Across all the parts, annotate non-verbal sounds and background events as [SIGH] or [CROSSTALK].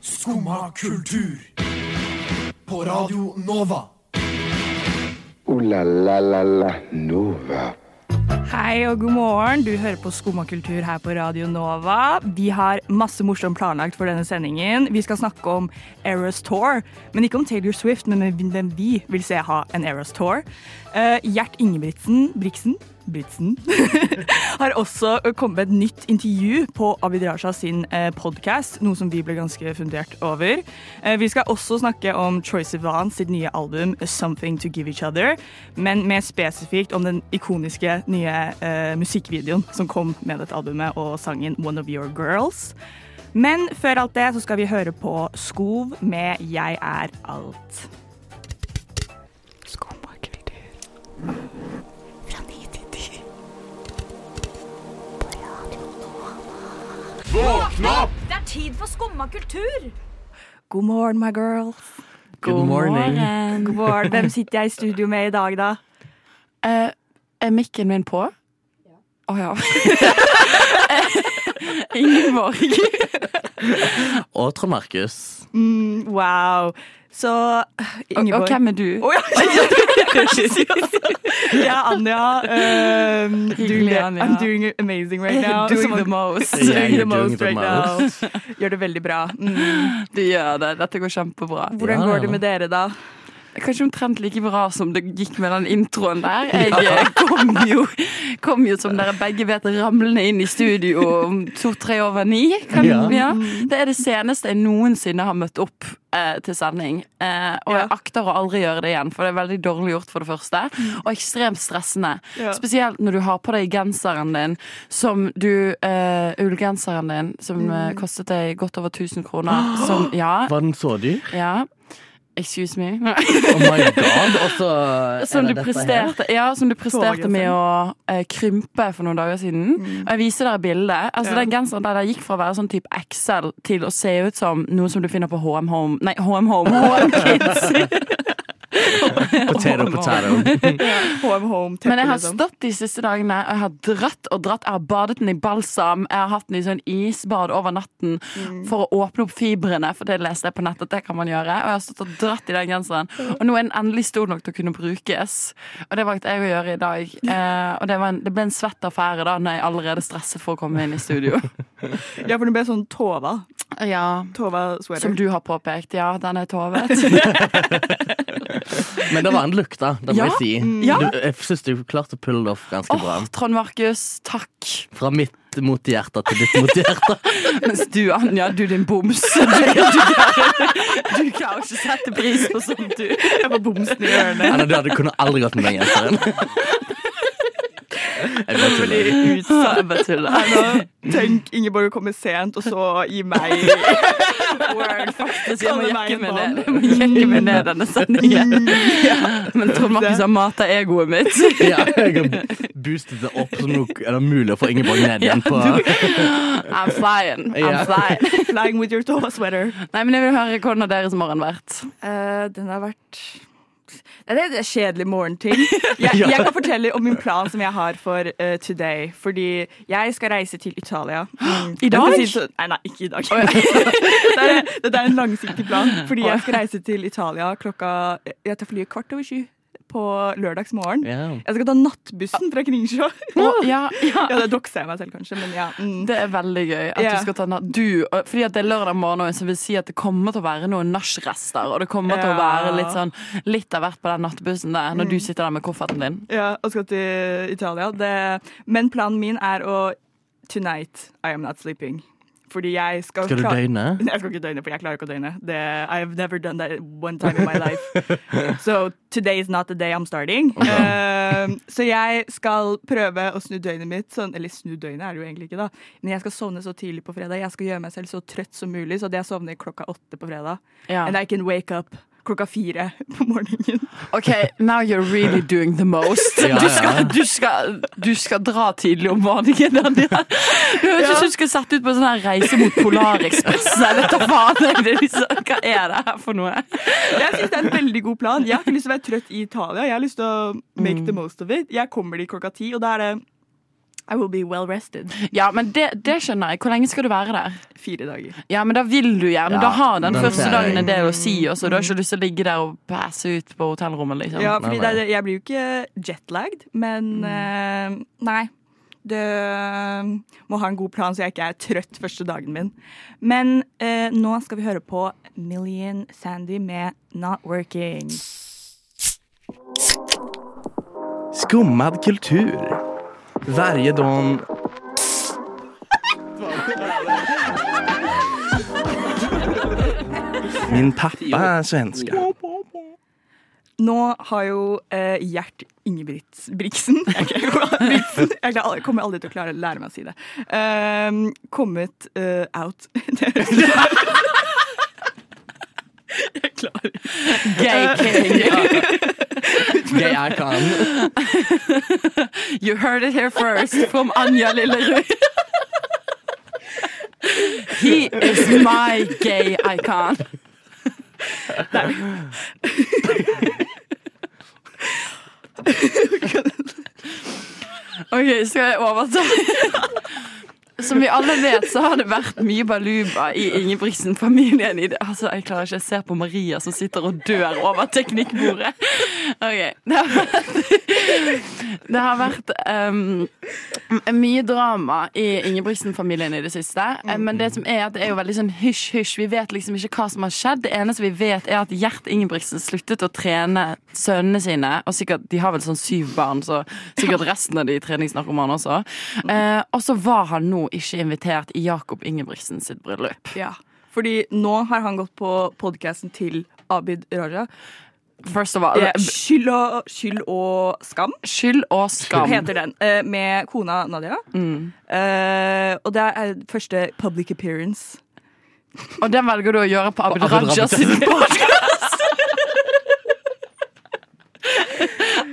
Skumma kultur. På Radio Nova. O-la-la-la-la-Nova. Hei og god morgen. Du hører på Skumma kultur her på Radio Nova. Vi har masse morsomt planlagt for denne sendingen. Vi skal snakke om Eras Tour, men ikke om Taylor Swift, men hvem vi vil se ha en Eras Tour. Uh, Gjert Ingebrigtsen Briksen Britzen [LAUGHS] har også kommet med et nytt intervju på Abid Raja sin eh, podkast, noe som vi ble ganske fundert over. Eh, vi skal også snakke om Troye Sivan sitt nye album 'Something To Give Each Other', men mer spesifikt om den ikoniske nye uh, musikkvideoen som kom med dette albumet, og sangen 'One of Your Girls'. Men før alt det så skal vi høre på Skov med 'Jeg er alt'. Skummakultur. Det er tid for skumma kultur! God morgen, my girls. Good morning. [LAUGHS] God morgen. Hvem sitter jeg i studio med i dag, da? Eh, er mikken min på? Å ja. [LAUGHS] Ingeborg. Og Trond Markus. Mm, wow. Så Og, og hvem er du? Oh, ja! [LAUGHS] Jeg er Anja. Um, doing the, Anja. I'm doing amazing right now. Doing the most. [LAUGHS] Doing Yeah, the doing most the right most. now. Gjør det veldig bra. Mm. Du gjør det. Dette går kjempebra. Hvordan Ja, går det med dere, da? Kanskje omtrent like bra som det gikk med den introen der. Jeg eh, kom jo, kom jo som dere begge vet, ramlende inn i studio om to-tre over ni. Kan, Ja. ja. Det er det seneste jeg noensinne har møtt opp eh, til sending. Eh, og Ja. jeg akter å aldri gjøre det igjen, for det er veldig dårlig gjort, for det første. Og ekstremt stressende. Ja. Spesielt når du har på deg genseren din, som du eh, Ullgenseren din, som eh, kostet deg godt over 1000 kroner. [GASPS] Som, ja, Var den så dyr? ja. Excuse me. Oh my god. også Som du det her? presterte, ja, som du presterte med å eh, krympe for noen dager siden. Og jeg viser dere bildet. Altså, Ja. Den genseren der, der gikk fra å være sånn type XL til å se ut som noe som du finner på HM Home Nei, HM Home. [LAUGHS] HM Kids. [LAUGHS] [LAUGHS] Potato, potato. [LAUGHS] Home, home, teppe, Men jeg har liksom. stått de siste dagene og jeg har dratt og dratt. Jeg har badet den i balsam. Jeg har hatt den i sånn isbad over natten for å åpne opp fibrene, for det leste jeg på nettet at det kan man gjøre. Og jeg har stått og dratt i den genseren. Og nå er den endelig stor nok til å kunne brukes. Og det valgte jeg å gjøre i dag. [LAUGHS] Eh, og det, var en, det ble en svett affære da når jeg allerede stresset for å komme inn i studio. Ja, for den ble sånn Tova. Ja, Tova sweater. som du har påpekt. Ja, den er tovet. Men det var en lukt, da. Det må Ja. jeg si. Ja. Du, jeg syns du klarte å pulle det off ganske Åh, bra. Trond Markus, takk. Fra mitt mot hjertet til ditt mot hjertet. [LAUGHS] Mens du, Anja, du din boms. [LAUGHS] Du, du, klarer, klarer ikke sette pris på sånt, du. Jeg var bomsen i ørene. Anja, du hadde kunne aldri gått med den genseren. [LAUGHS] Jeg bare tuller. Jeg bare tuller. Tenk Ingeborg å komme sent, og så gi meg [LAUGHS] Word, faktisk. Jeg må jekke meg ned, jeg må jekke meg ned denne sendingen. Men Trond Markus har mata egoet mitt. Ja, jeg har boostet det opp, så nå er det mulig å få Ingeborg ned igjen på I'm flying. I'm flying. Flying with your Tova sweater. Nei, men jeg vil høre hvordan har deres morgen vært. Uh, den har vært det er kjedelig morgenting. [LAUGHS] Jeg, jeg kan fortelle om min plan som jeg har for uh, today. Fordi jeg skal reise til Italia. Mm. [GASPS] I dag? Så- Nei, nei, ikke i dag. [LAUGHS] Dette er, det, er en langsiktig plan. Fordi jeg skal reise til Italia klokka Jeg tar flyet kvart over sju på lørdagsmorgen. Yeah. Jeg skal ta nattbussen fra Kringsjå. Oh, [LAUGHS] ja, ja. Ja, det dokser jeg meg selv, kanskje, men ja. Mm. Det er veldig gøy at yeah. du skal ta natt. Du, fordi at det er lørdag morgen, så vil si at det kommer til å være noen nachrester. Og det kommer til å være litt sånn litt av hvert på den nattbussen der, når du sitter der med kofferten din. Ja, og skal til Italia. Det, men planen min er å Tonight I am not sleeping. Fordi jeg skal Skal du døgne? Nei, [LAUGHS] Jeg skal ikke døgne, for jeg klarer ikke å døgne. Det, I've never done that one time in my life. [LAUGHS] So today is not the day I'm starting. Um, så jeg skal prøve å snu døgnet mitt sånn, Eller snu døgnet er det jo egentlig ikke, da. Men jeg skal sovne så tidlig på fredag. Jeg skal gjøre meg selv så trøtt som mulig, så at jeg sovner klokka åtte på fredag. Yeah. And I can wake up klokka fire på morgenen. OK, now you're really doing the most. Ja, Du ja. skal, du skal, du skal dra tidlig om morgenen. Daniel. Du høres ut som du skal sette ut på en sånn reise mot Polarekspressen. Jeg vet da faen. Det liksom, hva er det her for noe? Jeg synes det er en veldig god plan. Jeg har ikke lyst til å være trøtt i Italia. Jeg har lyst til å make the most of it. Jeg kommer dit klokka ti, og da er det I will be well rested. Ja, men det, det skjønner jeg. Hvor lenge skal du være der? Fire dager. Ja, men da vil du gjerne. Ja, da har den den første dagen en del å si også. Du har ikke lyst til å ligge der og passe ut på hotellrommet, liksom. Ja, fordi det, jeg blir jo ikke jetlagd, men eh, nei. Du må ha en god plan, så jeg ikke er trøtt første dagen min. Men uh, nå skal vi høre på Million Sandy med Not Working. Skummad kultur. Varje dag... Min pappa er svensk Nå har jo eh, Gjert Ingebrigtsen [LAUGHS] Jeg, jeg kommer aldri til å klare å lære meg å si det. eh, kommet uh, out. [LAUGHS] Jeg klarer ikke. Gay king. [LAUGHS] Gay icon. You heard it here first from Anja Lillerud. He is my gay icon. [LAUGHS] OK, skal jeg overta? Som vi alle vet, så har det vært mye baluba i Ingebrigtsen-familien. Altså, Jeg klarer ikke å se på Maria som sitter og dør over teknikkbordet. Ok, Det har vært, det har vært um, mye drama i Ingebrigtsen-familien i det siste. Eh, Men det som er at det er jo veldig sånn hysj-hysj. Vi vet liksom ikke hva som har skjedd. Det eneste vi vet, er at Gjert Ingebrigtsen sluttet å trene sønnene sine. Og sikkert, De har vel sånn syv barn, så sikkert resten av de treningsnarkomane også. Uh, og så var han nå ikke invitert i Jakob Ingebrigtsen sitt bryllup. Ja, fordi nå har han gått på podkasten til Abid Raja. First of all, Eh, Skyld og, skyld og skam Skyld og skam. heter den. eh, med kona Nadia. Mm. Uh, og det er første public appearance. Og den velger du å gjøre på Abid Raja. sin podkast.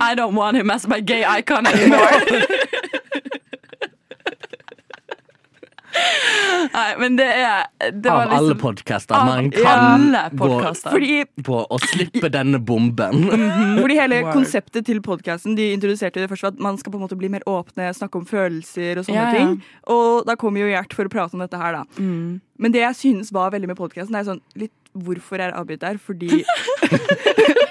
[LAUGHS] I don't want him as my gay icon anymore. [LAUGHS] Nei, men det er det var Av alle liksom, podkaster man kan alle gå. Fordi, på å slippe denne bomben. fordi hele Word. konseptet til podkasten De introduserte det først at man skal på en måte bli mer åpne, snakke om følelser og sånne Ja, ja. ting. Og da kommer jo Gjert for å prate om dette her, da. Mm. Men det jeg synes var veldig med podkasten, er sånn litt Hvorfor er Abid der? Fordi [LAUGHS]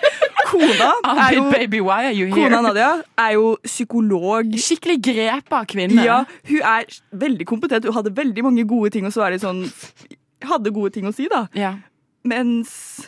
Kona [LAUGHS] er jo baby, why are you Kona? Nadia er jo psykolog. Skikkelig grepa kvinne. Ja, hun er veldig kompetent. Hun hadde veldig mange gode ting og så er det sånn Hadde gode ting å si, da. Ja. Mens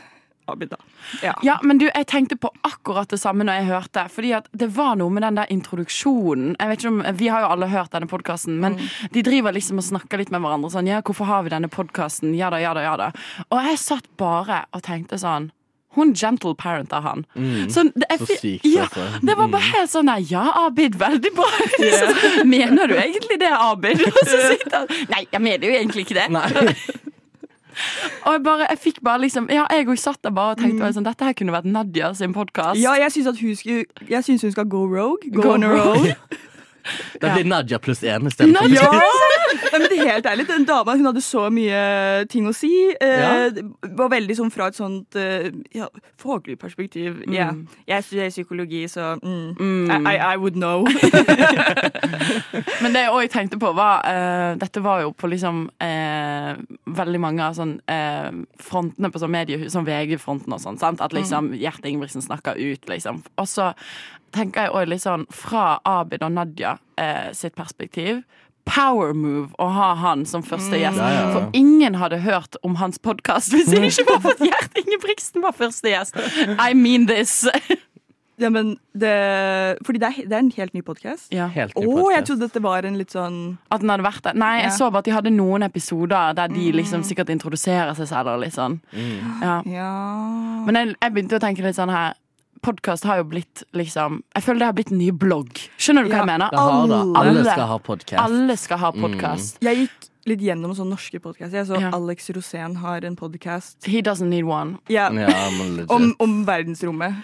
Abid, da. Ja. Ja, men du, jeg tenkte på akkurat det samme når jeg hørte. Fordi at det var noe med den der introduksjonen. Jeg vet ikke om, Vi har jo alle hørt denne podkasten, men de driver liksom og snakker litt med hverandre. Sånn, ja, hvorfor har vi denne podkasten? Ja da, ja da, ja da. Og jeg satt bare og tenkte sånn hun gentle parenta han. han. Så, det, jeg, Så sykt, ja, altså. Det var bare helt sånn nei, Ja, Abid, veldig bra. [LAUGHS] Så, mener du egentlig det, Abid? Og så sitter han Nei, jeg mener jo egentlig ikke det. Nei. [LAUGHS] Og jeg, bare, jeg fikk bare liksom Ja, jeg òg satt der bare og tenkte sånn, dette her kunne vært Nadia sin podkast. ja, jeg syns hun hun skal go rogue. Go, Go on a rogue. [LAUGHS] Det blir Nadia pluss én istedenfor Ja! Nei, men det helt ærlig, den dama hun hadde så mye ting å si. Eh, Ja. var veldig sånn fra et sånt eh, ja, faglig perspektiv. Ja. Jeg studerer psykologi, så mm, I, I, I would know. [LAUGHS] Men det jeg òg tenkte på, var eh, Dette var jo på liksom eh, veldig mange av sånn eh, frontene på sånn mediehus, sånn VG-fronten og sånn. sant? At liksom Gjert Ingebrigtsen snakker ut, liksom. Og så tenker jeg òg litt sånn fra Abid og Nadia eh, sitt perspektiv. Power move å ha han som første gjest. Ja, ja, ja. For ingen hadde hørt om hans podkast hvis det ikke var for at Gjert Ingebrigtsen var første gjest. I mean this. ja, men det, fordi det er, det er en helt ny podkast. Ja. Helt Å, ny jeg trodde trodde dette var en litt sånn At den hadde vært det? Nei, jeg Ja. så bare at de hadde noen episoder der de liksom sikkert introduserer seg selv og litt sånn. Ja. Ja. Men jeg, jeg begynte å tenke litt sånn her Podkast har jo blitt liksom Jeg føler det har blitt en ny blogg. Skjønner du hva Ja. jeg mener? Alle Alle. skal ha podkast. Alle skal ha podkast. Jeg gikk litt gjennom sånne norske podkaster. Jeg så Ja. Alex Rosén har en podkast He doesn't need one. Yeah. Ja, [LAUGHS] om, om verdensrommet.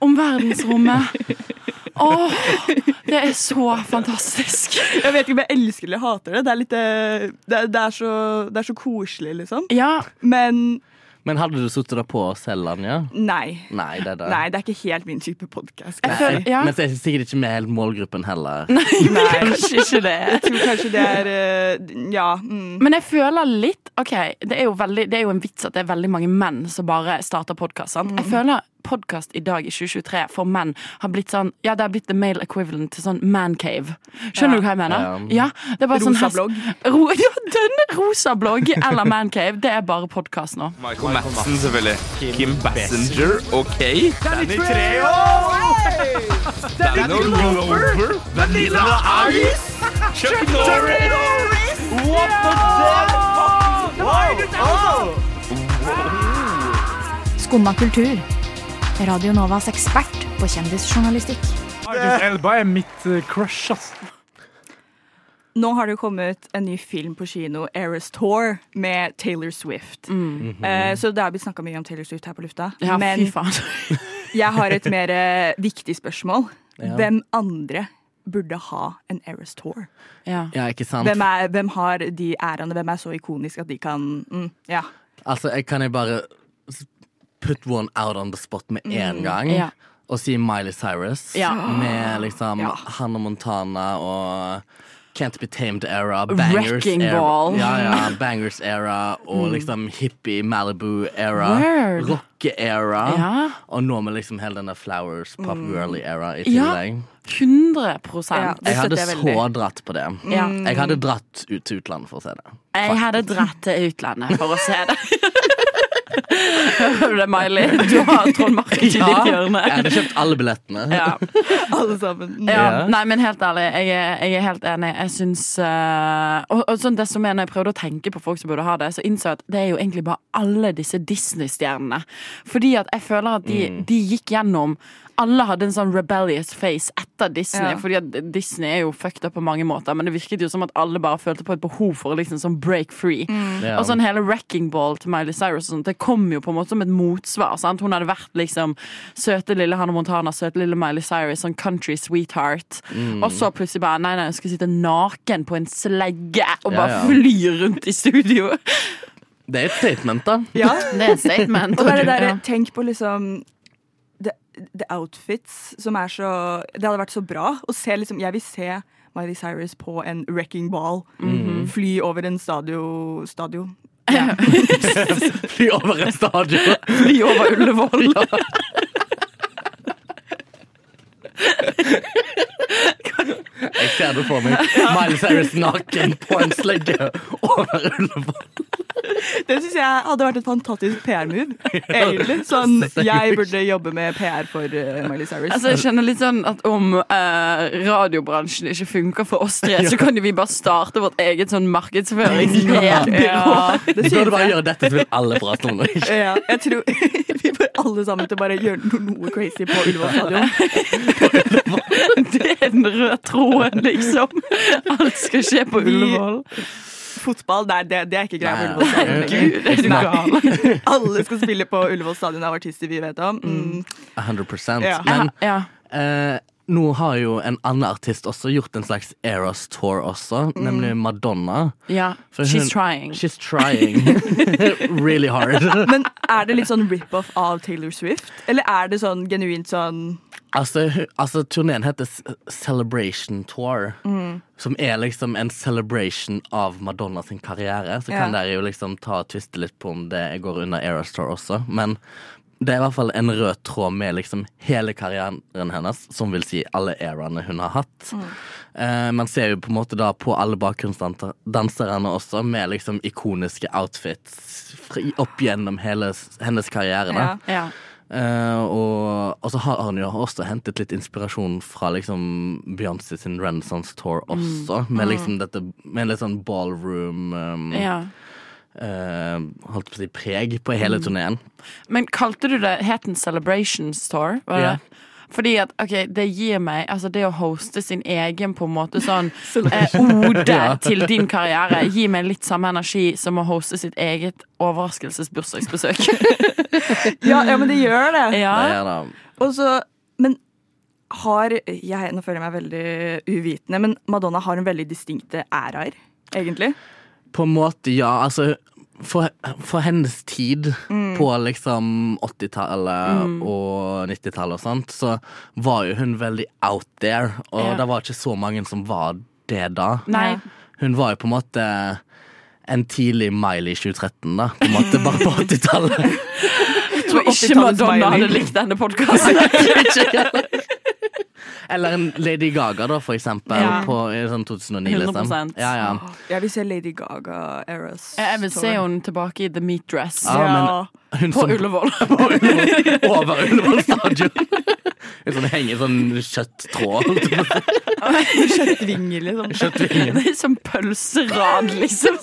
Om verdensrommet. Åh, det er så fantastisk. Jeg vet ikke om jeg elsker eller hater det. Det er, litt, eh, det, er- det, er, så, det er så koselig, liksom. Ja, Men Men hadde du sittet der på selv, Anja? Nei. Nei, det er det. Nei, det er ikke helt min type podkast. Ja. Men så er det sikkert ikke med helt målgruppen heller. Nei, [LAUGHS] Kanskje ikke det. Jeg tror kanskje det er eh, Ja. Mm. Men jeg føler litt Ok, det er, jo veldig, det er jo en vits at det er veldig mange menn som bare starter podkast. Jeg føler podkast i dag i 2023 for menn har blitt sånn Ja, det har blitt the male equivalent til sånn mancave. Skjønner du hva jeg mener? Ja, det er bare sånn Rosa hest- blogg. Ro, [LAUGHS] ja, den rosa blogg eller mancave. Det er bare podkast nå. Michael Madsen, selvfølgelig. Kim Bassinger, OK. Danny Treo! Danny Glover. Vanilla Ice. Chuck Norris. What the fuck? Wow! Skumma kultur. Radio Novas ekspert på kjendisjournalistikk. Idris Elba er mitt eh, crush, ass. Nå har det jo kommet en ny film på kino, Eras Tour, med Taylor Swift. Eh, så det har blitt snakka mye om Taylor Swift her på lufta. Ja, Men fy faen. [LAUGHS] jeg har et mer uh, viktig spørsmål. Ja. Hvem andre burde ha en Eras Tour? Ja. Ja, ikke sant? Hvem, er, hvem har de ærene? Hvem er så ikonisk at de kan mm, Ja. Altså, jeg kan jeg bare put one out on the spot med en gang? Ja. Og si Miley Cyrus Ja. med liksom Ja. Hannah Montana og Can't Be Tamed era, Bangers Wrecking era. Ball. Ja, ja, Bangers era og liksom hippie Malibu era. Word. Rocke-era. Ja. Og nå med liksom hele denne Flowers, Pop Girly era i Ja. tillegg. 100 Ja, Jeg hadde så dratt på det. Ja. Jeg hadde dratt ut til utlandet for å se det. Jeg hadde dratt til utlandet for å se det. [LAUGHS] Hører du det, Miley? Du har Trond Markus i ditt hjørne. Jeg hadde kjøpt alle billettene. Ja. Alle sammen. Ja, Ja. nei, men helt ærlig, jeg er, jeg er helt enig. Jeg syns uh, Og, og sånn desto mer når jeg prøvde å tenke på folk som burde ha det, så innså jeg at det er jo egentlig bare alle disse Disney-stjernene. Fordi at jeg føler at de, de gikk gjennom alle hadde en sånn rebellious face etter Disney. Ja. Fordi at Disney er jo fucked up på mange måter, men det virket jo som at alle bare følte på et behov for å liksom sånn break free. Ja. Og sånn hele Wrecking Ball til Miley Cyrus og sånt, det kom jo på en måte som et motsvar. Sant? Hun hadde vært liksom søte lille Hannah Montana, søte lille Miley Cyrus, sånn country sweetheart. Og så plutselig bare nei, nei, hun skal sitte naken på en slegge og bare ja. fly rundt i studio. Det er et statement, da. Ja. [LAUGHS] Det er et statement. Og det er [LAUGHS] det der, tenk på liksom the, outfits som er så Det hadde vært så bra å se liksom Jeg vil se Miley Cyrus på en wrecking ball. Fly over en stadio... stadio. [LAUGHS] Fly over en stadion. Fly over Ullevål. Jeg ser det for meg. Miley Cyrus naken på en slegge over Ullevål. Det syns jeg hadde vært et fantastisk PR-move. [LAUGHS] Egentlig. Sånn, jeg burde jobbe med PR for uh, Miley Cyrus. Altså, jeg kjenner litt sånn at Om uh, radiobransjen ikke funker for oss tre, så kan jo vi bare starte vårt eget sånn markedsføringsbyrå. ja, det Vi burde bare gjøre dette, så vil alle prate om det. Ja, jeg tror [LAUGHS] vi får alle sammen til å bare gjøre noe, noe crazy på Ullevål stadion. [LAUGHS] Det er den røde tråden, liksom. Alt skal skje på Ullevål. Fotball, nei, det, det er ikke greia på. Ullevål stadion. er? Alle skal spille på Ullevål stadion av artister vi vet om. Mm. 100 Ja. Men Ja. eh, nå har jo en annen artist også gjort en slags Eras tour også, nemlig Madonna. ja. For She's hun- trying. She's trying [LAUGHS] really hard. Men er det litt sånn rip-off av Taylor Swift? Eller er det sånn genuint sånn Altså, altså turneen heter Celebration Tour. Som er liksom en celebration av Madonna sin karriere. Så kan Ja. dere jo liksom ta og tviste litt på om det går under Eras Tour også. Men det er i hvert fall en rød tråd med liksom hele karrieren hennes, som vil si alle eraene hun har hatt. Eh, man ser jo på en måte da på alle bakgrunnsdanserne også, med liksom ikoniske outfits opp gjennom hele hennes karriere. da. Ja. Ja. Eh, og, og så har han jo også hentet litt inspirasjon fra liksom Beyoncé sin Renaissance Tour også, med liksom dette Med litt sånn ballroom um, ja. uh, Holdt på å si preg på hele turneen. Men kalte du det Het den Celebration Tour? Var det? Ja. Fordi at, ok, det gir meg Altså det å hoste sin egen på en måte sånn [LAUGHS] eh, ode [LAUGHS] Ja. til din karriere gir meg litt samme energi som å hoste sitt eget overraskelsesbursdagsbesøk. [LAUGHS] Ja, ja, men det gjør det. Det ja. Det da Og så, men har jeg, Nå føler jeg meg veldig uvitende, men Madonna har en veldig distinkte æraer, egentlig. På en måte, ja. Altså, for, for hennes tid på liksom 80-tallet og 90-tallet og sånt, så var jo hun veldig out there, og Ja. det var ikke så mange som var det da. Nei. Hun var jo på en måte en tidlig Miley 2013, da. På en måte bare på 80-tallet. [LAUGHS] Jeg tror ikke Madonna hadde likt denne podkasten. [LAUGHS] Eller en Lady Gaga, da, for eksempel. Ja. På, sånn 2009, liksom. 100%. Ja, ja. Jeg vil se Lady Gaga Eras. Jeg vil se henne tilbake i The Meat Dress Ja, men hun på som [LAUGHS] Ullevål. over Ullevål stadion. En sånn henger sånn kjøtttråd. [LAUGHS] Kjøttvinger, liksom. Kjøttvingen. Det er sånn pølserad, liksom.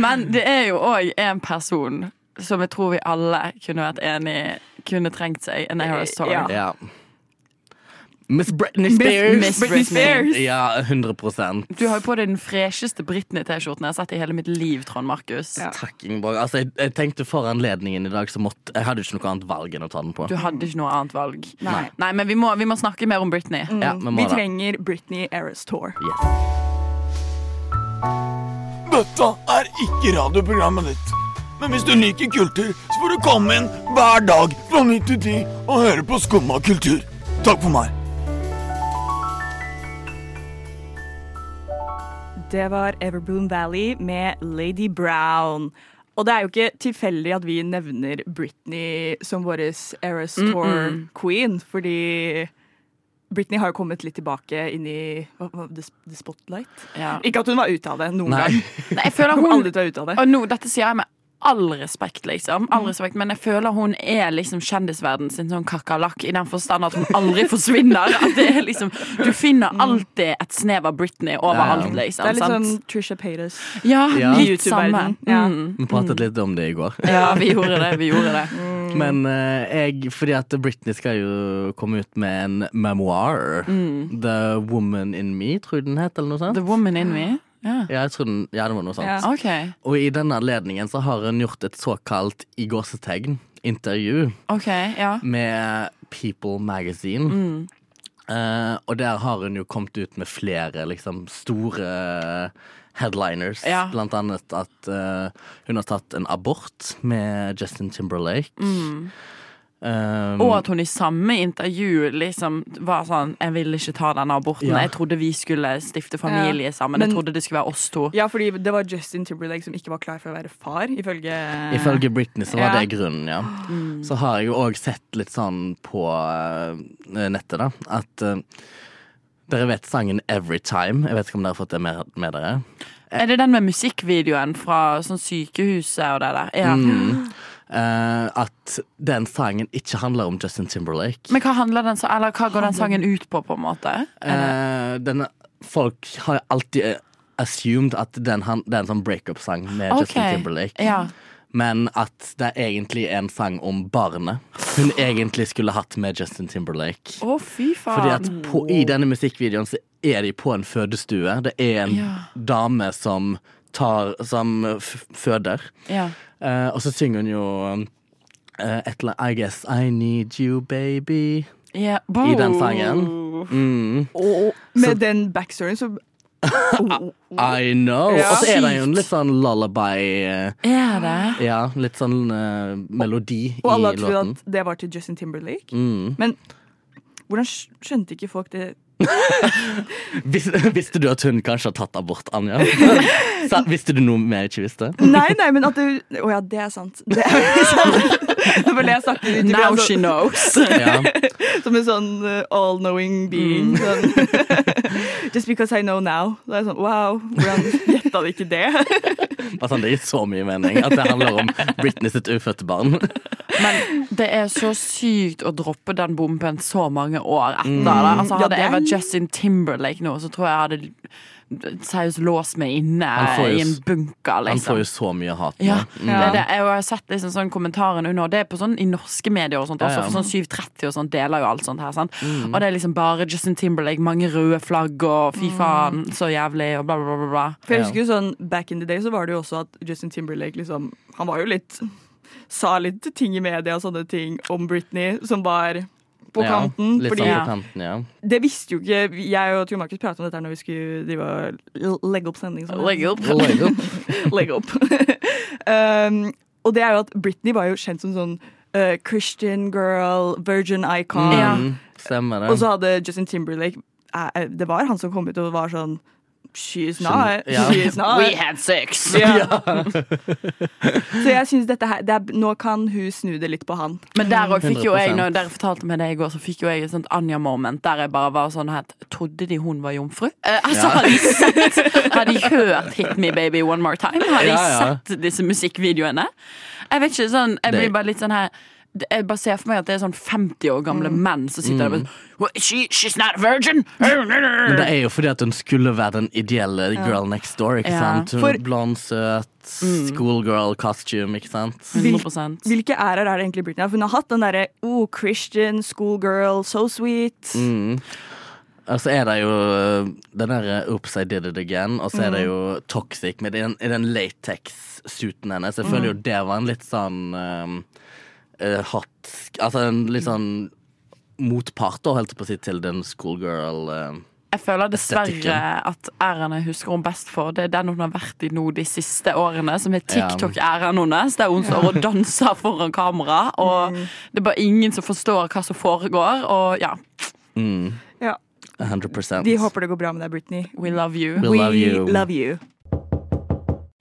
Men det er jo òg en person som jeg tror vi alle kunne vært enig i kunne trengt seg en Eras Tour. Ja. Ja. Miss Britney Spears. Miss Britney Britney. Spears. Ja, 100% Du har jo på deg den fresheste Britney-T-skjorten jeg har sett i hele mitt liv, Trond Markus. Ja. Takk, Ingeborg. Altså, jeg, jeg tenkte for anledningen i dag, så måtte Jeg hadde ikke noe annet valg enn å ta den på. Du hadde ikke noe annet valg. Nei. Nei, men vi må, vi må snakke mer om Britney. Ja, vi må Vi trenger Britney Eras Tour. Dette er ikke radioprogrammet ditt. Men hvis du liker kultur, så får du komme inn hver dag fra 9 til 10 og høre på Skumma kultur. Takk for meg. Det var Everbloom Valley med Lady Brown. Og det er jo ikke tilfeldig at vi nevner Britney som vår Eras Tour queen, fordi Britney har jo kommet litt tilbake inn i hva, hva, the, the Spotlight. Ja. Ikke at hun var ute av det noen Nei. gang. Nei, jeg føler Hun aldri til å være ute av det. Og nå, dette sier jeg med all respekt, liksom. All respekt, men jeg føler hun er liksom kjendisverden sin sånn kakerlakk, i den forstand at hun aldri [LAUGHS] forsvinner. At det er liksom Du finner alltid et snev av Britney overalt, Ja. liksom. Det er litt sant? sånn Trisha Paytas. Ja, Ja. litt samme. Ja. Mm. Vi pratet litt om det i går. Ja, vi gjorde det. Vi gjorde det. Men uh, jeg Fordi at Britney skal jo komme ut med en memoir. The Woman In Me, tror jeg den het, eller noe sånt. The woman in me. Ja. Jeg tror den, ja, det var noe sånt. Ja. Okay. Og i denne anledningen så har hun gjort et såkalt i gåsetegn intervju ok, ja. med People Magazine. Mm. Uh, og der har hun jo kommet ut med flere liksom store headliners. Ja. Blant annet at uh, hun har tatt en abort med Justin Timberlake. Mm. Um, Og at hun i samme intervju liksom var sånn Jeg ville ikke ta denne aborten. Ja. Jeg trodde vi skulle stifte familie sammen. Men- jeg trodde det skulle være oss to. Ja, fordi det var Justin Timberlake som ikke var klar for å være far, ifølge Ifølge Britney så var Ja. det grunnen, ja. Så har jeg jo òg sett litt sånn på uh, nettet, da, at uh, dere vet sangen 'Everytime'. Jeg vet ikke om dere har fått det med, med dere? Er det den med musikkvideoen fra sånn sykehuset og det der? Ja. Mm. Eh, at den sangen ikke handler om Justin Timberlake. Men hva den Eller hva går den sangen ut på, på en måte? Eh, den, folk har alltid eh, assumed at den, det er en sånn breakup-sang med okay. Justin Timberlake. Ja. Men at det er egentlig en sang om barnet hun egentlig skulle hatt med Justin Timberlake. Å, fy faen. Fordi at på, i denne musikkvideoen så er de på en fødestue. Det er en Ja. dame som tar Som føder. ja. Uh, og så synger hun jo uh, et eller annet I guess I need you, baby. Yeah. I den sangen. Mm. Med den backstoryen så [LAUGHS] I know. Ja. Og så er det jo en litt sånn lullaby eh, Er det? Ja, litt sånn uh, melodi Og alle i trodde at det var til Justin Timberlake. Mm. Men hvordan skjønte ikke folk det? [LAUGHS] Vis, visste du at hun kanskje har tatt abort, Anja? Sa- visste du noe mer jeg ikke visste? Nei, nei, men at du Å ja, det er sant. Det er sant. Det var det jeg snakket ut Now altså, she knows. [LAUGHS] Ja. Som en sånn uh, all-knowing being. Sånn. [LAUGHS] Just because I know now. Da er jeg sånn, wow, hvordan gjetta du ikke det? Altså, det gir så mye mening at det handler om Britney sitt ufødte barn. Men det er så sykt å droppe den bomben så mange år etter. Mm. Altså, hadde jeg vært Justin Timberlake nå, så tror jeg jeg hadde seriøst låst meg inne jo i en bunker. bunker. Han Liksom. får jo så mye hat nå. Ja, Mm. det er det. Jeg har sett liksom sånn kommentaren under, og det er på sånn i norske medier og sånt også, ja. for sånn 730 og sånt deler jo alt sånt her, sant. Og det er liksom bare Justin Timberlake, mange røde flagg og fy faen, så jævlig, og bla, bla, bla. bla. For jeg husker jo sånn, Back in the day så var det jo også at Justin Timberlake liksom Han var jo litt Sa litt ting i media og sånne ting om Britney som var på Ja, kanten. Litt fordi sånn på kanten, ja. det visste jo ikke Jeg og Tor Markus pratet om dette når vi skulle drive og legge opp sending. sånn. Legge opp. [LAUGHS] Legge opp. legge [LAUGHS] opp. um, og det er jo at Britney var jo kjent som sånn uh, Christian girl, virgin icon. Mm, stemmer det. Og så hadde Justin Timberlake eh, eh, Det var han som kom ut og var sånn She is not. Yeah. She's not. We had sex! [LAUGHS] Yeah. [LAUGHS] så jeg synes dette her det er, Nå kan hun snu det litt på han. Men der òg fikk jo jeg, når dere fortalte meg det i går, så fikk jo jeg et sånt Anja-moment der jeg bare var sånn her Trodde de hun var jomfru? Eh, altså, hadde de sett Hadde de hørt 'Hit Me Baby One More Time'? Hadde de Ja, ja. sett disse musikkvideoene? Jeg vet ikke, sånn Jeg blir bare litt sånn her jeg bare ser for meg at det er sånn 50 år gamle menn som sitter der og bare "What, she, She's not a virgin! Men det er jo fordi at hun skulle være den ideelle girl next door. ikke Ja. sant? Hun For- Blond, søt, schoolgirl costume, ikke sant? 100 Hvilke ærer er det egentlig Britney har? Hun har hatt den derre oh, Christian, schoolgirl, so sweet. Mm. Og så er det jo øh, den der Oops, I did it again. Og så er det jo Toxic med den, i den latex-suiten hennes. Jeg føler jo det var en litt sånn um, uh, hot Altså en litt sånn motpart, da, holdt jeg på å si, til den schoolgirl. Uh, Jeg føler dessverre at æren jeg husker hun best for, det er den hun har vært i nå de siste årene, som er TikTok-æren hennes, der hun står og [LAUGHS] danser foran kamera, og det er bare ingen som forstår hva som foregår, og ja, mm, Ja. 100 Vi håper det går bra med deg, Britney. we love you. We love you. love you.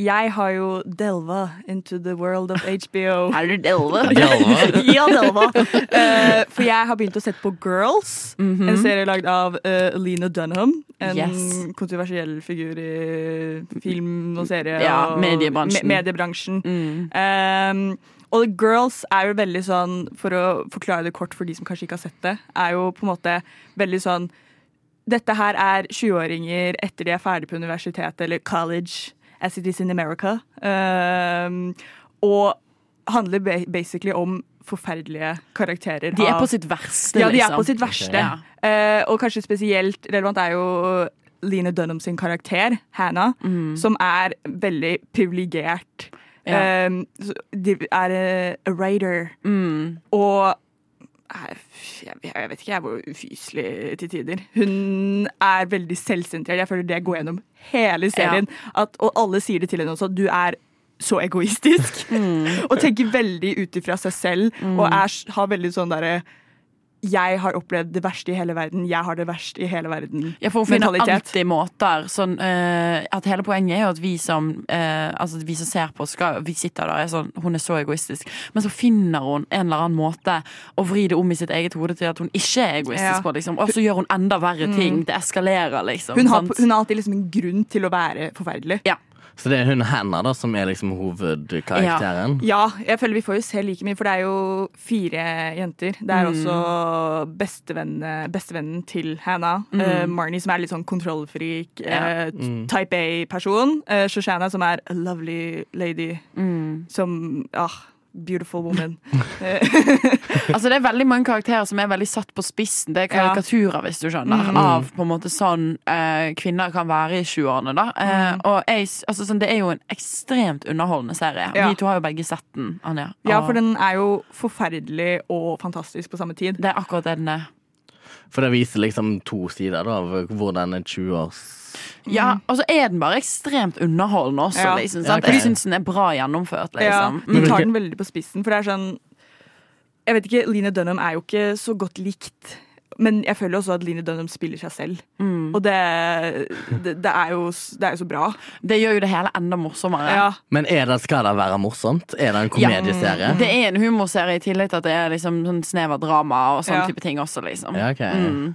jeg har jo delva into the world of HBO. [LAUGHS] Er du delva? ja, delva. [LAUGHS] Uh, for jeg har begynt å sette på Girls, en serie lagd av uh, Lena Dunham. En Yes. kontroversiell figur i film og serie. Ja, og mediebransjen. me- mediebransjen. Mm. Um, og Girls er jo veldig sånn, for å forklare det kort for de som kanskje ikke har sett det, er jo på en måte veldig sånn Dette her er 20-åringer etter de er ferdig på universitetet eller college, as it is in America. Um, og handler basically om forferdelige karakterer. De er av- på sitt verste, ja, de er liksom. på sitt verste. Ja. uh, og kanskje spesielt relevant er jo Line Dunham sin karakter, Hannah, Mm. som er veldig privilegert. Ja. Um, de er eh, a writer. Mm. Og eh, jeg, jeg vet ikke, jeg var ufyselig til tider. Hun er veldig selvsentrert. Jeg føler det går gjennom hele serien. At, og alle sier det til henne også. Du er så egoistisk. [LAUGHS] og tenker veldig ut ifra seg selv. Og er, har veldig sånn derre jeg har opplevd det verste i hele verden, jeg har det verst i hele verden. Ja, for hun finner alltid måter sånn, uh, at Hele poenget er jo at vi som uh, Altså vi som ser på, skal, vi sitter der er sånn Hun er så egoistisk. Men så finner hun en eller annen måte å vri det om i sitt eget hode til at hun ikke er egoistisk Ja. på. liksom Og så gjør hun enda verre ting. Det eskalerer, liksom. Hun har, hun har alltid liksom en grunn til å være forferdelig. Ja. Så det er hun Hannah da som er liksom hovedkarakteren? Ja, jeg føler vi får jo se like mye, for det er jo fire jenter. Det er Mm. også bestevennen, bestevennen til Hannah, eh, Marnie, som er litt sånn kontrollfrik, Mm. Ja. uh, type A-person. Uh, Shoshana, som er a lovely lady, Mm. som ah, Beautiful woman. [LAUGHS] [LAUGHS] Altså Det er veldig mange karakterer som er veldig satt på spissen. Det er karikaturer, hvis du skjønner, Mm. av på en måte sånn eh, kvinner kan være i 20-årene. da eh, Mm. Og jeg, altså, sånn, Det er jo en ekstremt underholdende serie. Ja. Vi to har jo begge sett den, Anja. ja, for den er jo forferdelig og fantastisk på samme tid. Det er akkurat det den er. For det viser liksom to sider da, av hvordan en 20-års Ja, Og så er den bare ekstremt underholdende også, Ja. liksom. Ja, Sant? Jeg syns den er bra gjennomført, Ja, liksom. de tar den veldig på spissen, for det er sånn Jeg vet ikke, Line Dunham er jo ikke så godt likt, men jeg føler også at Line Dunham spiller seg selv. Mm. Og det, det, det, er jo, det er jo så bra. Det gjør jo det hele enda morsommere. Ja. Men er det, skal det være morsomt? Er det en komedieserie? Det er en humorserie i tillegg til at det er liksom sånn snev av drama og sånne Ja. type ting også, liksom. Ja, ok. Mm.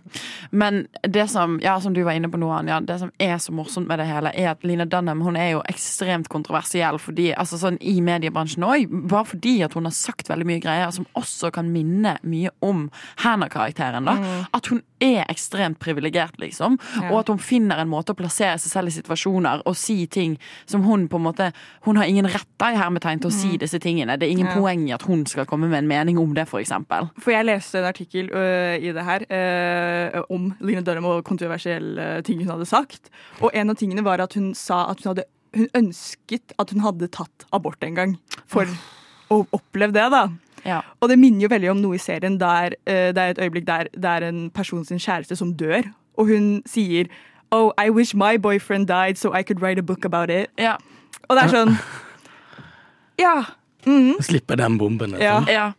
Men det som, ja, som du var inne på nå, Anja, det som er så morsomt med det hele, er at Line Dunham hun er jo ekstremt kontroversiell fordi, altså sånn i mediebransjen òg. Bare fordi at hun har sagt veldig mye greier som også kan minne mye om Hannah-karakteren. da At hun er ekstremt privilegert, liksom. Ja. Og at hun finner en måte å plassere seg selv i situasjoner og si ting som hun på en måte Hun har ingen rett da, i hermetegn til å si disse tingene. Det er ingen Ja. poeng i at hun skal komme med en mening om det, for eksempel. For jeg leste en artikkel øh, i det her øh, om Line Dørham og kontroversielle ting hun hadde sagt. Og en av tingene var at hun sa at hun hadde hun ønsket at hun hadde tatt abort en gang. For å oppleve det, da. Ja. Og det minner jo veldig om noe i serien der uh, det er et øyeblikk der det er en person sin kjæreste som dør, og hun sier Oh, I wish my boyfriend died so I could write a book about it. Ja. Og det er sånn Ja. Mm. Slippe den bomben. liksom. Ja. Ja.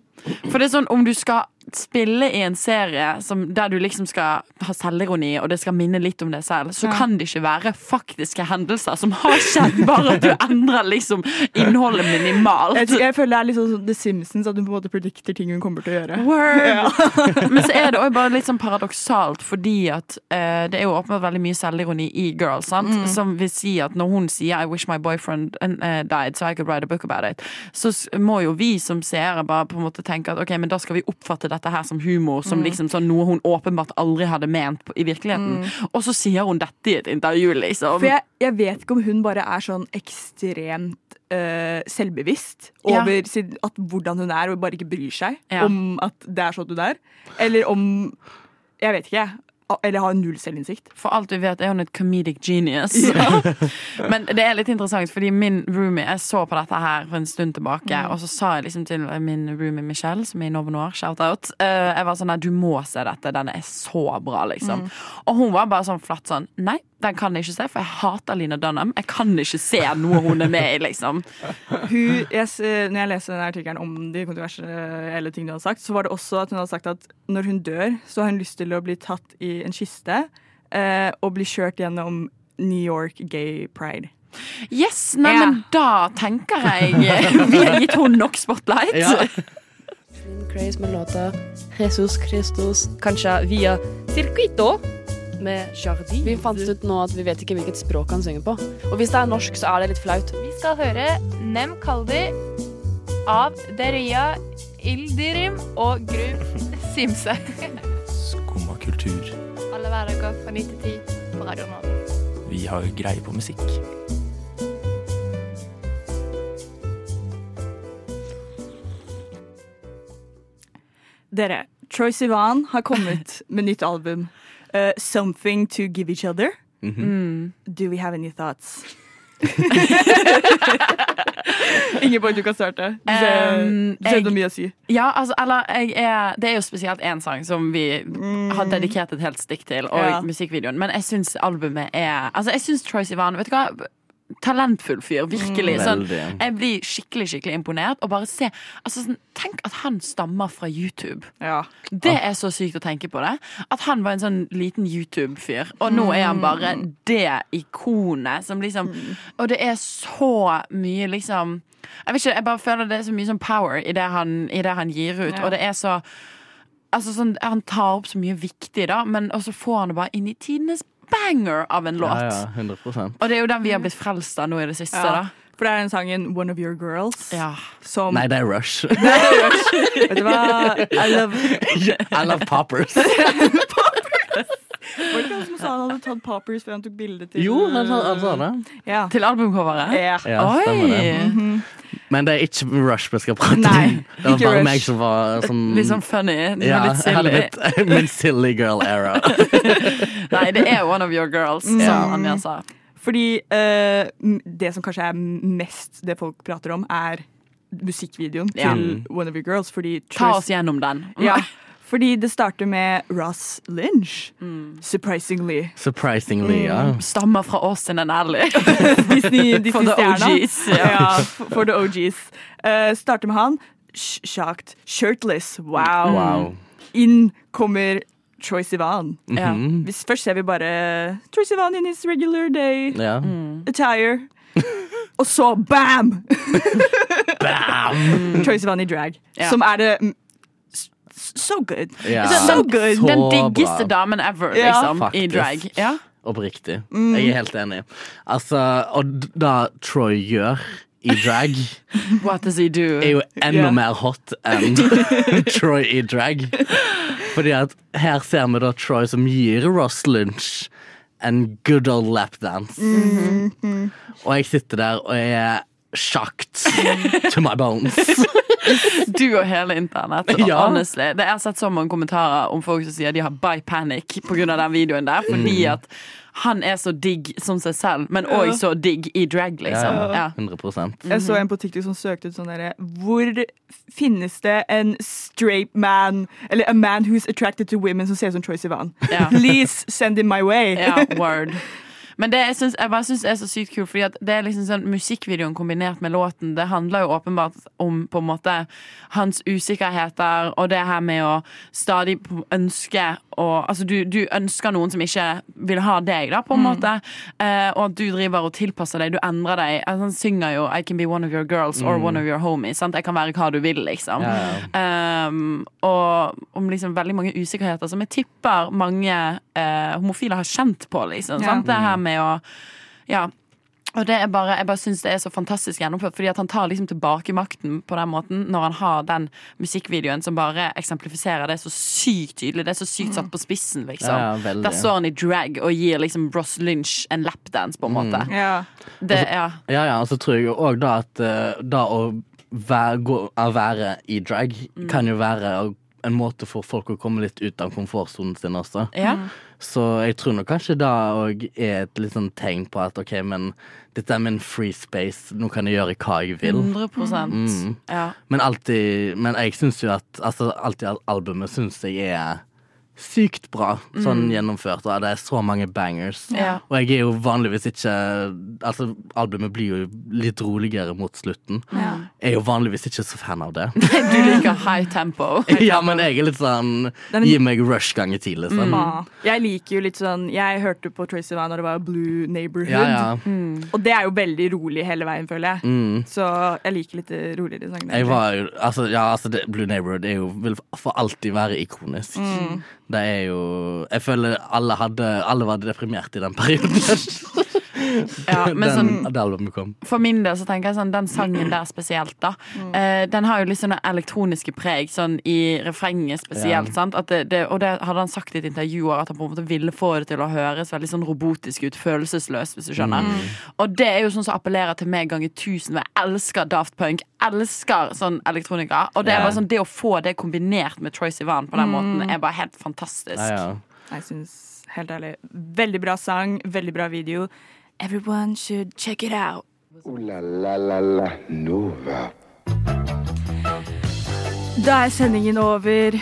For det er sånn, om du skal spille i en serie som, der du liksom skal ha selvironi, og det skal minne litt om deg selv, så Ja. kan det ikke være faktiske hendelser som har skjedd, bare at du endrer liksom innholdet minimalt. Jeg, jeg føler det er litt sånn The Simpsons, at hun på en måte predikter ting hun kommer til å gjøre. Word! [LAUGHS] Men så er det også bare litt sånn paradoksalt, fordi at uh, det er jo åpenbart veldig mye selvironi i Girls, sant? Mm. som vil si at når hun sier 'I wish my boyfriend eh, died so I could write a book about it', så må jo vi som seere bare på en måte tenke at ok, men da skal vi oppfatte dette her som humor, som Mm. liksom sånn noe hun åpenbart aldri hadde ment på, i virkeligheten. Og så sier hun dette i et intervju, liksom. For jeg, jeg vet ikke om hun bare er sånn ekstremt Uh, selvbevisst Ja. over sin, at hvordan hun er, og bare ikke bryr seg Ja. om at det er sånn hun er. Eller om Jeg vet ikke. Eller har null selvinnsikt. For alt vi vet, er hun et comedic genius. [LAUGHS] Men det er litt interessant, fordi min roomie Jeg så på dette her for en stund tilbake, Mm. og så sa jeg liksom til min roomie Michelle, som er i Novo Noir, shout-out eh, Jeg var sånn nei, du må se dette, den er så bra, liksom. Mm. Og hun var bare sånn flatt sånn Nei, den kan jeg ikke se, for jeg hater Lina Dunham. Jeg kan ikke se noe hun er med i, liksom. Hun, yes, når jeg leste denne artikkelen om de kontroversielle tingene hun hadde sagt, så var det også at hun hadde sagt at når hun dør, så har hun lyst til å bli tatt i en kiste eh, og bli kjørt gjennom New York Gay Pride. Yes, nei, Ja. men da tenker jeg Vi har gitt henne nok spotlight. Ja. Craze med låta Jesus Christus, kanskje via Circuito med Jardin. Vi fant ut nå at vi vet ikke hvilket språk han synger på. Og hvis det er norsk, så er det litt flaut. Vi skal høre Nem Kaldi av Deria Ildirim og Gru [LAUGHS] Simse. Skumma kultur. Alle hverdager fra 9 til 10 på Radio Nova. Vi har greie på musikk. Dere, Troy Sivan har kommet med nytt album. [LAUGHS] eh, 'Something to Give Each Other'. Mm. Do we have any thoughts? [LAUGHS] Ingeborg, du kan starte. Du ser, Um, mye å si. Ja, altså, eller jeg er, Det er jo spesielt én sang som vi har dedikert et helt stikk til, og Ja. musikkvideoen. Men jeg syns albumet er Altså, jeg syns Troye Sivan Vet du hva? Talentfull fyr, virkelig. Mm. Sånn, jeg blir skikkelig skikkelig imponert. Og bare se altså, sånn, Tenk at han stammer fra YouTube. Det er så sykt å tenke på det. At han var en sånn liten YouTube-fyr, og nå er han bare det ikonet som liksom Og det er så mye liksom Jeg vet ikke, jeg bare føler det er så mye sånn power i det han, i det han gir ut, Ja. og det er så Altså sånn, Han tar opp så mye viktig, da, men også får han det bare inn i tidenes banger av en låt. Ja, ja, 100 Og det er jo den vi har blitt frelst av nå i det siste. Ja. da For det er den sangen 'One of Your Girls'. Som Nei, [LAUGHS] det er Rush. Vet du hva? I love [LAUGHS] [LAUGHS] I love poppers. Var det ikke han som sa han hadde tatt poppers før han tok bilde til Jo, han sa, det. Ja. Til albumcoveret? Ja. Ja, stemmer det. Mhm. Men det er ikke Rush vi skal prate Nei, om. Det var bare Rush. meg som var sånn Litt sånn funny. Ja, litt silly. Litt, [LAUGHS] min silly girl era. [LAUGHS] Nei, det er One of Your Girls, Mm. som Anja sa. Fordi eh, det som kanskje er mest det folk prater om, er musikkvideoen Ja. til One of Your Girls. Fordi Ta oss gjennom den. Ja, [LAUGHS] fordi det starter med Ross Lynch. Surprisingly. Surprisingly, ja. Stammer fra Austin and alley. [LAUGHS] Disney- For the OGs. Ja. Ja, for the OGs. Uh, starter med han. Sh shocked. Shirtless. Wow. Wow. Inn kommer Troy Sivan. Ja. -hmm. ja. Først ser vi bare Troy Sivan in his regular day Ja. attire. Og så bam! [LAUGHS] Bam! Troy Sivan i drag. Ja. Som er det mm, So good. Yeah. So good. Så Den diggeste bra. damen ever, Ja. liksom, i drag. Ja. Oppriktig. Mm. Jeg er helt enig. Altså, og da Troy gjør i drag, [LAUGHS] What does he do? er jo enda yeah. mer hot enn [LAUGHS] Troy i drag. Fordi at her ser vi da Troy som gir Ross Lynch en good old lapdance. -hmm. Og jeg sitter der og jeg er shocked to my bones. [LAUGHS] Du og hele internett. Ja. Honestly. Det, jeg har sett så mange kommentarer om folk som sier de har by panic pga. den videoen der. Fordi Mm. at han er så digg som seg selv, men òg så digg i drag, liksom. Ja, Ja. 100% Jeg så en på TikTok som søkte ut sånn derre Hvor finnes det en straight man, eller a man who's attracted to women, som ser ut som Troye Sivan? Ja. Please send him my way. Ja, word. Men det jeg, synes, jeg bare syns er så sykt kult, fordi at det er liksom sånn musikkvideoen kombinert med låten. Det handler jo åpenbart om på en måte hans usikkerheter og det her med å stadig ønske og, Altså, du, du ønsker noen som ikke vil ha deg, da, på en Mm. måte. Eh, og at du driver og tilpasser deg, du endrer deg. Altså, han synger jo 'I can be one of your girls or Mm. one of your homies'. Sant? Jeg kan være hva du vil, liksom. Yeah. Um, og om liksom veldig mange usikkerheter som jeg tipper mange eh, homofile har kjent på. Liksom, Yeah. sant? Det her med å Ja. Og det er bare, jeg bare syns det er så fantastisk gjennomført, fordi at han tar liksom tilbake makten på den måten når han har den musikkvideoen som bare eksemplifiserer det så sykt tydelig. Det er så sykt satt på spissen, liksom. Ja. Der står han i drag og gir liksom Ross Lynch en lapdance, på en måte. Ja. Det, ja. Ja, ja, og så tror jeg òg da at eh, da å være, gå, å være i drag Mm. kan jo være en måte for folk å komme litt ut av komfortsonen sin også. Ja. Så jeg tror nok kanskje da òg er et litt sånn tegn på at OK, men dette er min free space, nå kan jeg gjøre hva jeg vil. 100 Mm. Ja. Men alltid Men jeg syns jo at Altså, alltid albumet syns jeg er sykt bra sånn Mm. gjennomført, og det er så mange bangers. Ja. Og jeg er jo vanligvis ikke Altså, albumet blir jo litt roligere mot slutten. Ja. Jeg er jo vanligvis ikke så fan av det. [LAUGHS] Du liker high tempo. [LAUGHS] ja, men jeg er litt sånn Den- Gi meg rush ganger ti, liksom. Mm. Jeg liker jo litt sånn Jeg hørte på Tracy Sivan når det var Blue Neighborhood. Ja, ja. Og det er jo veldig rolig hele veien, føler jeg. Mm. Så jeg liker litt roligere sanger. Jeg var jo Altså, ja, altså det, Blue Neighborhood er jo, vil for alltid være ikonisk. Det er jo Jeg føler alle hadde Alle var deprimert i den perioden. [LAUGHS] Ja, [LAUGHS] men den, sånn- det albumet kom. For min del så tenker jeg sånn, den sangen der spesielt, da. Eh, den har jo litt sånne elektroniske preg, sånn i refrenget spesielt. Ja. sant? At det, det, og det hadde han sagt i et intervju at han på en måte ville få det til å høres veldig sånn robotisk ut, følelsesløst, hvis du skjønner. Mm. Og det er jo sånn som appellerer til meg ganger tusen. Jeg elsker Daft Punk, elsker sånn elektronika. Og det er Ja. bare sånn, det å få det kombinert med Troy Sivan på den Mm. måten, er bare helt fantastisk. Ja, ja. Jeg syns, helt ærlig, veldig bra sang, veldig bra video. Everyone should check it out. Ooh la la la la Nova. Da er sendingen over.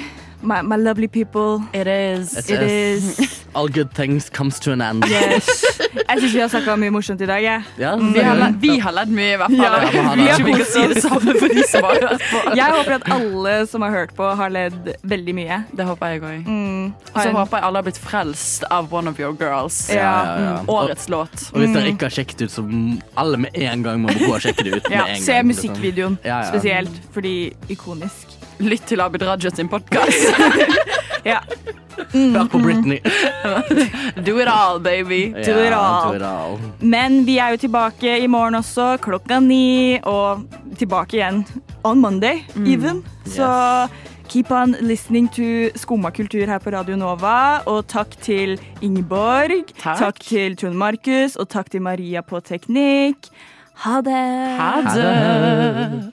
My, my lovely people. It is. It It is. is. [LAUGHS] All good things comes to an end. Yes. [LAUGHS] Jeg syns vi har snakka mye morsomt i dag. Jeg. Ja, Vi har, ledd, vi har ledd mye, i hvert fall. Ja, vi har det. ikke vi kan si det samme for de som har på. Jeg håper at alle som har hørt på, har ledd veldig mye. Det håper jeg òg. Mm. Og så håper jeg alle har blitt frelst av One of Your Girls. Ja. ja, ja. ja. Årets låt. Og hvis dere ikke har sjekket ut, så alle med en gang må gå og sjekke det ut. Ja, en se gang, liksom. musikkvideoen Ja, ja. spesielt, fordi ikonisk. Lytt til Abid Raja sin podkast. [LAUGHS] Ja. Hør på Britney. [LAUGHS] Do it all, baby. Do it all. do it all. Men vi er jo tilbake i morgen også, klokka ni, og tilbake igjen on Monday even. Så keep on listening to Skumma kultur her på Radio Nova. Og takk til Ingeborg, Takk. til Trond Markus, og takk til Maria på teknikk. Ha det! Ha det.